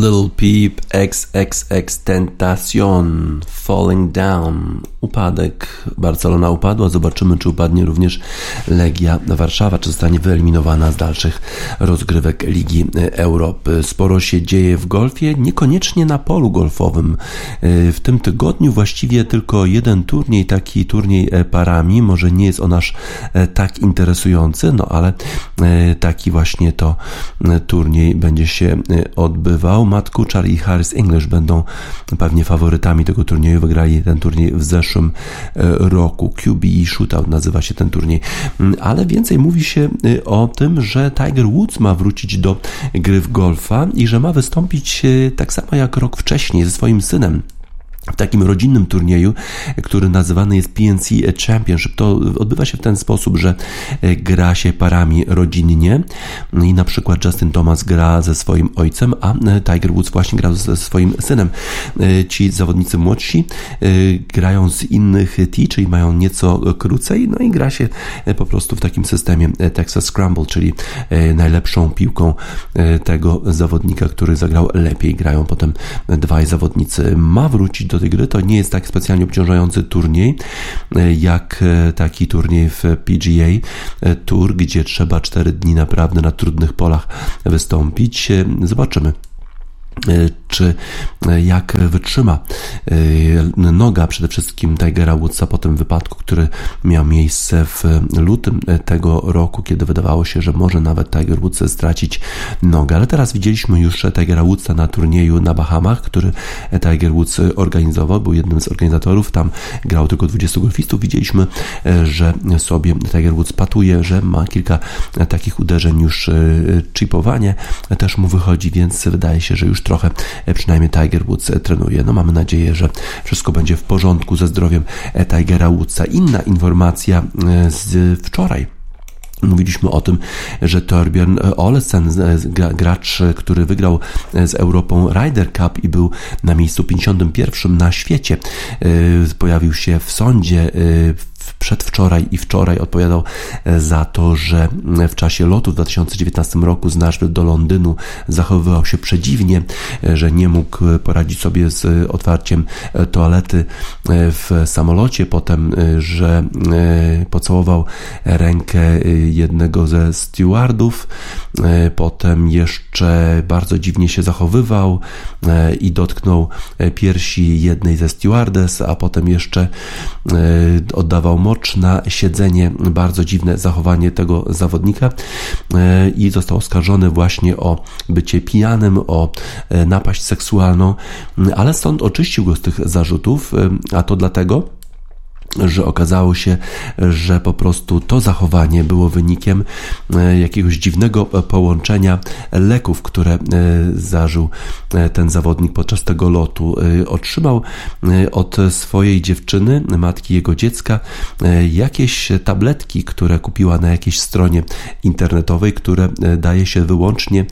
Little Peep XXX Tentacion Falling Down. Upadek. Barcelona upadła. Zobaczymy czy upadnie również Legia Warszawa czy zostanie wyeliminowana z dalszych rozgrywek Ligi Europy. Sporo się dzieje w golfie niekoniecznie na polu golfowym. W tym tygodniu właściwie tylko jeden turniej taki turniej parami. Może nie jest on aż tak interesujący no ale taki właśnie to turniej będzie się odbywał. Matt Kuchar i Harris English będą pewnie faworytami tego turnieju. Wygrali ten turniej w zeszłym roku. QBE Shootout nazywa się ten turniej. Ale więcej mówi się o tym, że Tiger Woods ma wrócić do gry w golfa i że ma wystąpić tak samo jak rok wcześniej ze swoim synem w takim rodzinnym turnieju, który nazywany jest PNC Championship. To odbywa się w ten sposób, że gra się parami rodzinnie i na przykład Justin Thomas gra ze swoim ojcem, a Tiger Woods właśnie grał ze swoim synem. Ci zawodnicy młodsi grają z innych tee, czyli mają nieco krócej, no i gra się po prostu w takim systemie Texas Scramble, czyli najlepszą piłką tego zawodnika, który zagrał lepiej. Grają potem dwaj zawodnicy. Ma wrócić do tej gry. To nie jest tak specjalnie obciążający turniej jak taki turniej w PGA Tour, gdzie trzeba 4 dni naprawdę na trudnych polach wystąpić. Zobaczymy czy jak wytrzyma noga przede wszystkim Tigera Woodsa po tym wypadku, który miał miejsce w lutym tego roku, kiedy wydawało się, że może nawet Tiger Woods stracić nogę. Ale teraz widzieliśmy już Tigera Woodsa na turnieju na Bahamach, który Tiger Woods organizował, był jednym z organizatorów, tam grał tylko 20 golfistów. Widzieliśmy, że sobie Tiger Woods patuje, że ma kilka takich uderzeń już chipowanie też mu wychodzi, więc wydaje się, że już trochę przynajmniej Tiger Woods trenuje. No mamy nadzieję, że wszystko będzie w porządku ze zdrowiem Tigera Woodsa. Inna informacja z wczoraj. Mówiliśmy o tym, że Torbjörn Olesen, gracz, który wygrał z Europą Ryder Cup i był na miejscu 51 na świecie, pojawił się w sądzie przedwczoraj i wczoraj odpowiadał za to, że w czasie lotu w 2019 roku z Nashville do Londynu zachowywał się przedziwnie, że nie mógł poradzić sobie z otwarciem toalety w samolocie, potem, że pocałował rękę jednego ze stewardów, potem jeszcze bardzo dziwnie się zachowywał i dotknął piersi jednej ze stewardes, a potem jeszcze oddawał mocz na siedzenie. Bardzo dziwne zachowanie tego zawodnika. I został oskarżony właśnie o bycie pijanym, o napaść seksualną, ale sąd oczyścił go z tych zarzutów, a to dlatego, że okazało się, że po prostu to zachowanie było wynikiem jakiegoś dziwnego połączenia leków, które zażył ten zawodnik podczas tego lotu. Otrzymał od swojej dziewczyny, matki jego dziecka, jakieś tabletki, które kupiła na jakiejś stronie internetowej, które daje się wyłącznie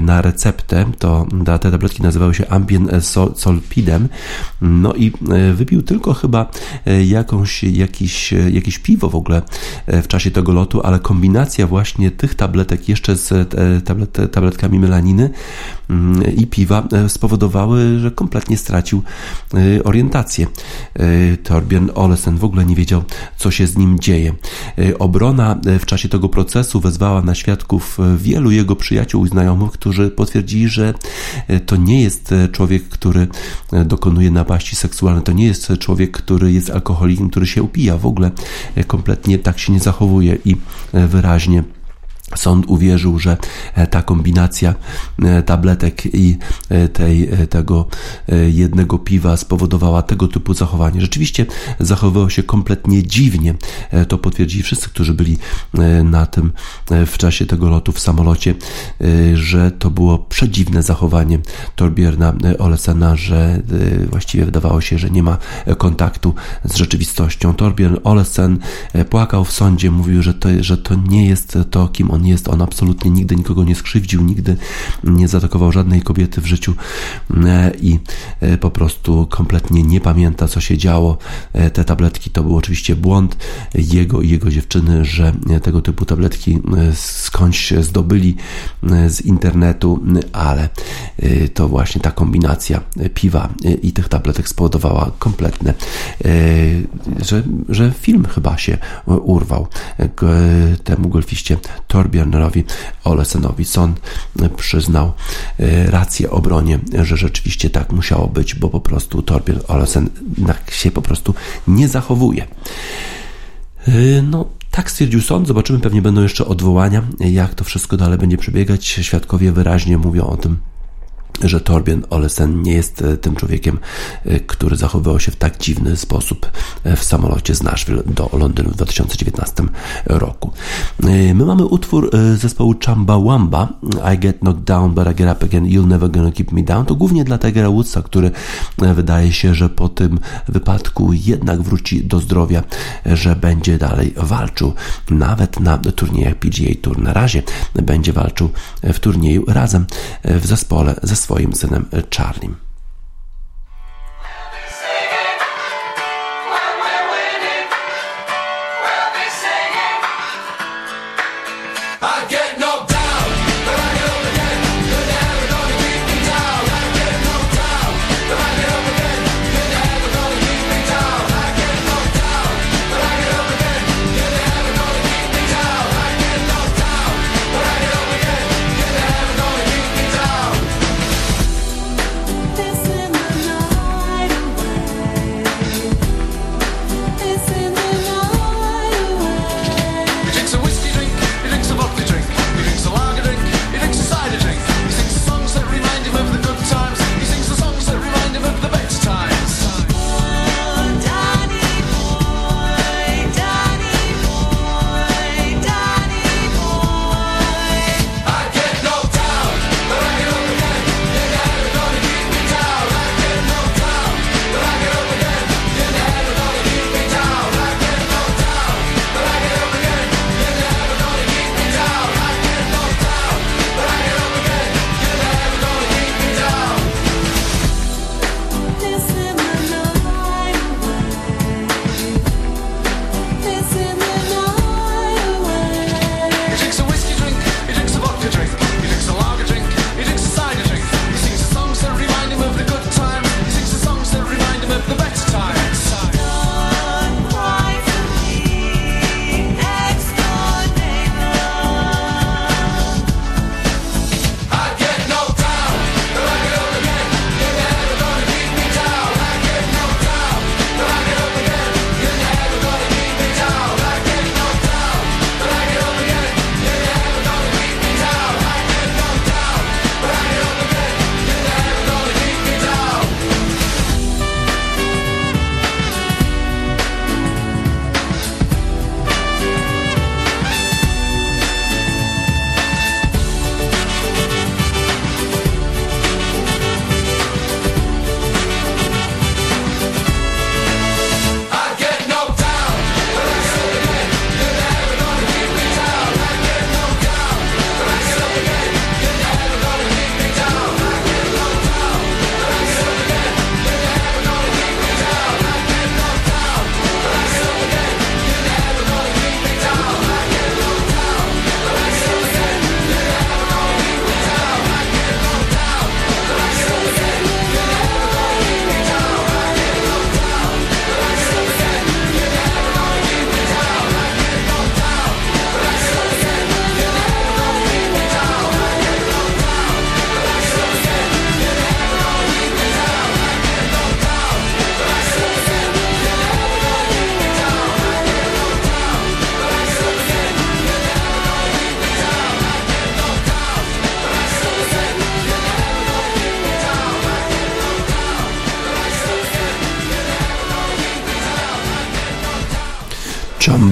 na receptę. To te tabletki nazywały się Ambien Solpidem. No i wypił tylko chyba jak jakąś, jakiś, jakieś piwo w ogóle e, w czasie tego lotu, ale kombinacja właśnie tych tabletek jeszcze z e, tablet, tabletkami melaniny mm, i piwa e, spowodowały, że kompletnie stracił orientację. Torbjörn Olesen w ogóle nie wiedział, co się z nim dzieje. Obrona w czasie tego procesu wezwała na świadków wielu jego przyjaciół i znajomych, którzy potwierdzili, że to nie jest człowiek, który dokonuje napaści seksualnej, to nie jest człowiek, który jest alkoholikiem, który się upija, w ogóle e, kompletnie tak się nie zachowuje i e, wyraźnie Sąd uwierzył, że e, ta kombinacja e, tabletek i e, tej, tego jednego piwa spowodowała tego typu zachowanie. Rzeczywiście zachowywał się kompletnie dziwnie. To potwierdzili wszyscy, którzy byli na tym w czasie tego lotu w samolocie, że to było przedziwne zachowanie Torbierna Olesena, że właściwie wydawało się, że nie ma kontaktu z rzeczywistością. Torbjörn Olesen płakał w sądzie, mówił, że to, że to nie jest to, kim on jest. On absolutnie nigdy nikogo nie skrzywdził, nigdy nie zaatakował żadnej kobiety w życiu e, i e, po prostu kompletnie nie pamięta, co się działo. E, Te tabletki to był oczywiście błąd jego i jego dziewczyny, że tego typu tabletki skądś zdobyli z internetu, ale to właśnie ta kombinacja piwa i tych tabletek spowodowała kompletne, że, że film chyba się urwał temu golfiście Torbjörnerowi Olesenowi. Sąd e, przyznał e, rację obronie, że rzeczywiście tak musiało być, bo po prostu Torbjörn Olesen tak się po prostu nie zachowuje. E, No, tak stwierdził sąd. Zobaczymy, pewnie będą jeszcze odwołania, jak to wszystko dalej będzie przebiegać. Świadkowie wyraźnie mówią o tym, że Torbjörn Olesen nie jest e, tym człowiekiem, e, który zachowywał się w tak dziwny sposób e, w samolocie z Nashville do Londynu w 2019 roku. My mamy utwór zespołu Chumbawamba I Get Knocked Down But I Get Up Again You'll Never Gonna Keep Me Down. To głównie dla Tigera Woodsa, który wydaje się, że po tym wypadku jednak wróci do zdrowia, że będzie dalej walczył nawet na turniejach PGA Tour. Na razie będzie walczył w turnieju razem w zespole ze swoim synem e,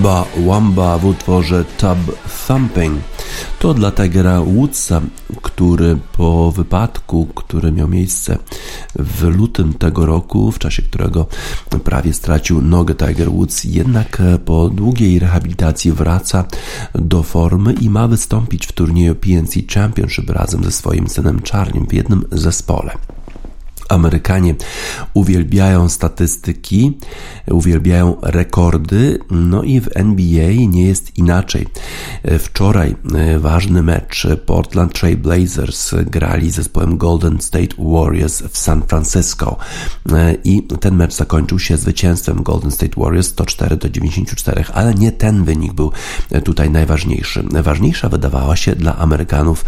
Chamba Wamba w utworze Tub Thumping. To dla Tigera Woodsa, który po wypadku, który miał miejsce w lutym tego roku, w czasie którego prawie stracił nogę Tiger Woods, jednak po długiej rehabilitacji wraca do formy i ma wystąpić w turnieju PNC Championship razem ze swoim synem Czarnym w jednym zespole. Amerykanie uwielbiają statystyki, uwielbiają rekordy, no i w NBA nie jest inaczej. Wczoraj e, ważny mecz Portland Trail Blazers grali z zespołem Golden State Warriors w San Francisco E, i ten mecz zakończył się zwycięstwem Golden State Warriors 104 do 94, ale nie ten wynik był tutaj najważniejszy. Ważniejsza wydawała się dla Amerykanów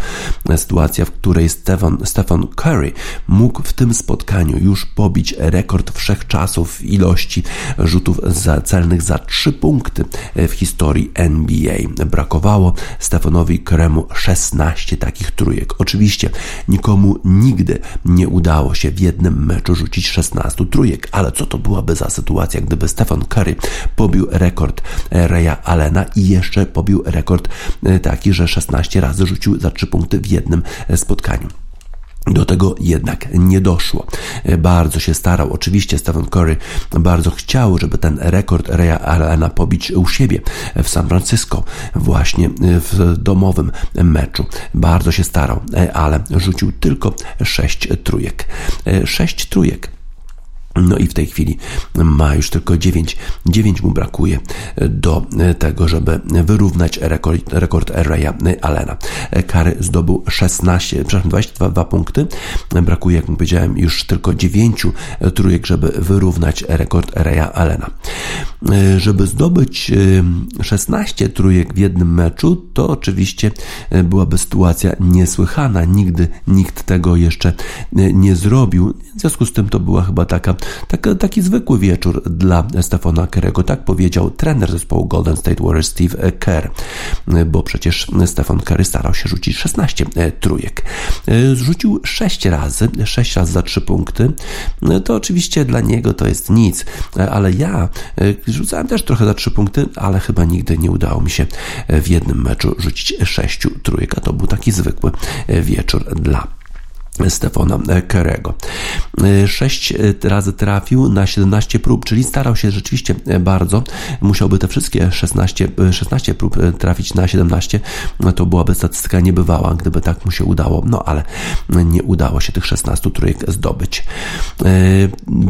sytuacja, w której Stephen, Stephen Curry mógł w tym spotkaniu już pobić rekord wszechczasów w ilości rzutów za celnych za 3 punkty w historii NBA. Brakowało Stephenowi Curry'emu 16 takich trójek. Oczywiście nikomu nigdy nie udało się w jednym meczu rzucić 16 trójek, ale co to byłaby za sytuacja, gdyby Stephen Curry pobił rekord Raya Allena i jeszcze pobił rekord taki, że 16 razy rzucił za 3 punkty w jednym spotkaniu. Do tego jednak nie doszło. Bardzo się starał. Oczywiście Stephen Curry bardzo chciał, żeby ten rekord Raya Allena pobić u siebie w San Francisco, właśnie w domowym meczu. Bardzo się starał, ale rzucił tylko sześć trójek. Sześć trójek. No i w tej chwili ma już tylko 9. 9 mu brakuje do tego, żeby wyrównać rekord, rekord Raya. Kary zdobył 16, przepraszam, 22 punkty. Brakuje, jak powiedziałem, już tylko 9 trójek, żeby wyrównać rekord Raya Allena. Żeby zdobyć 16 trójek w jednym meczu, to oczywiście byłaby sytuacja niesłychana. Nigdy nikt tego jeszcze nie zrobił. W związku z tym to była chyba taka tak, taki zwykły wieczór dla Stefana Kerego. Tak powiedział trener zespołu Golden State Warriors Steve Kerr, bo przecież Stefan Curry starał się rzucić 16 trójek. Zrzucił 6 razy, 6 razy za 3 punkty. To oczywiście dla niego to jest nic, ale ja rzucałem też trochę za 3 punkty, ale chyba nigdy nie udało mi się w jednym meczu rzucić 6 trójek, a to był taki zwykły wieczór dla Stefana Kerego. Sześć razy trafił na 17 prób, czyli starał się rzeczywiście bardzo. Musiałby te wszystkie 16, 16 prób trafić na 17. To byłaby statystyka niebywała, gdyby tak mu się udało. No ale nie udało się tych 16 trójek zdobyć.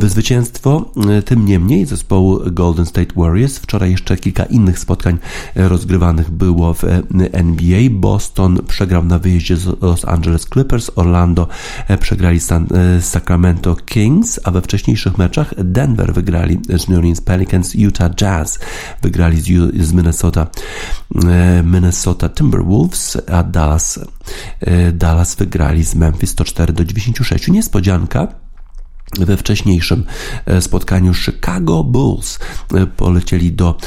Zwycięstwo tym niemniej zespołu Golden State Warriors. Wczoraj jeszcze kilka innych spotkań rozgrywanych było w NBA. Boston przegrał na wyjeździe z Los Angeles Clippers, Orlando przegrali San, Sacramento Kings, a we wcześniejszych meczach Denver wygrali z New Orleans Pelicans, Utah Jazz wygrali z, z Minnesota, Minnesota Timberwolves, a Dallas, Dallas wygrali z Memphis 104 do 96. Niespodzianka we wcześniejszym spotkaniu Chicago Bulls polecieli do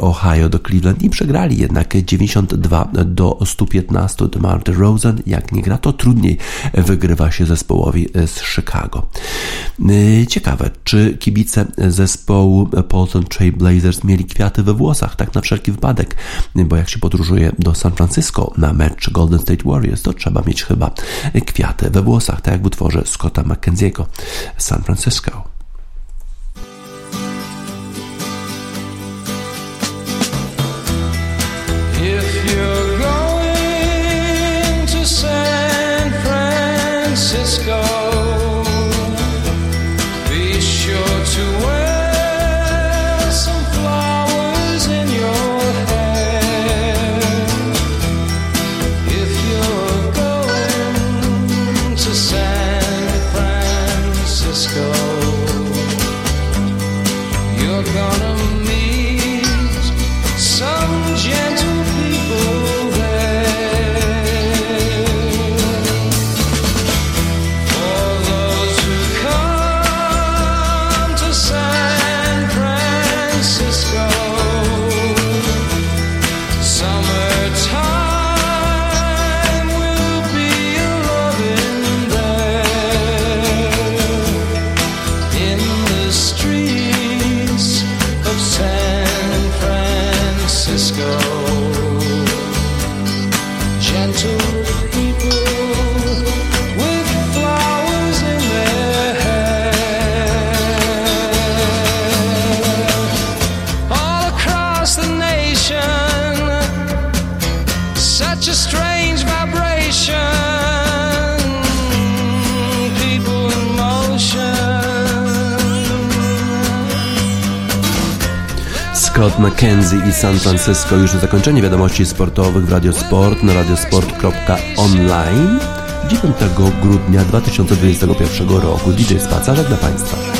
Ohio, do Cleveland i przegrali jednak 92 do 115. DeMar DeRozan, jak nie gra, to trudniej wygrywa się zespołowi z Chicago. Ciekawe, czy kibice zespołu Portland Trail Blazers mieli kwiaty we włosach, tak na wszelki wypadek, bo jak się podróżuje do San Francisco na mecz Golden State Warriors, to trzeba mieć chyba kwiaty we włosach, tak jak w utworze Scotta McKenzie'ego. San Francisco. Scott McKenzie i San Francisco. Już zakończenie wiadomości sportowych w Radiosport na radiosport.online 9 grudnia 2021 roku. DJ Spaca żegna Państwa.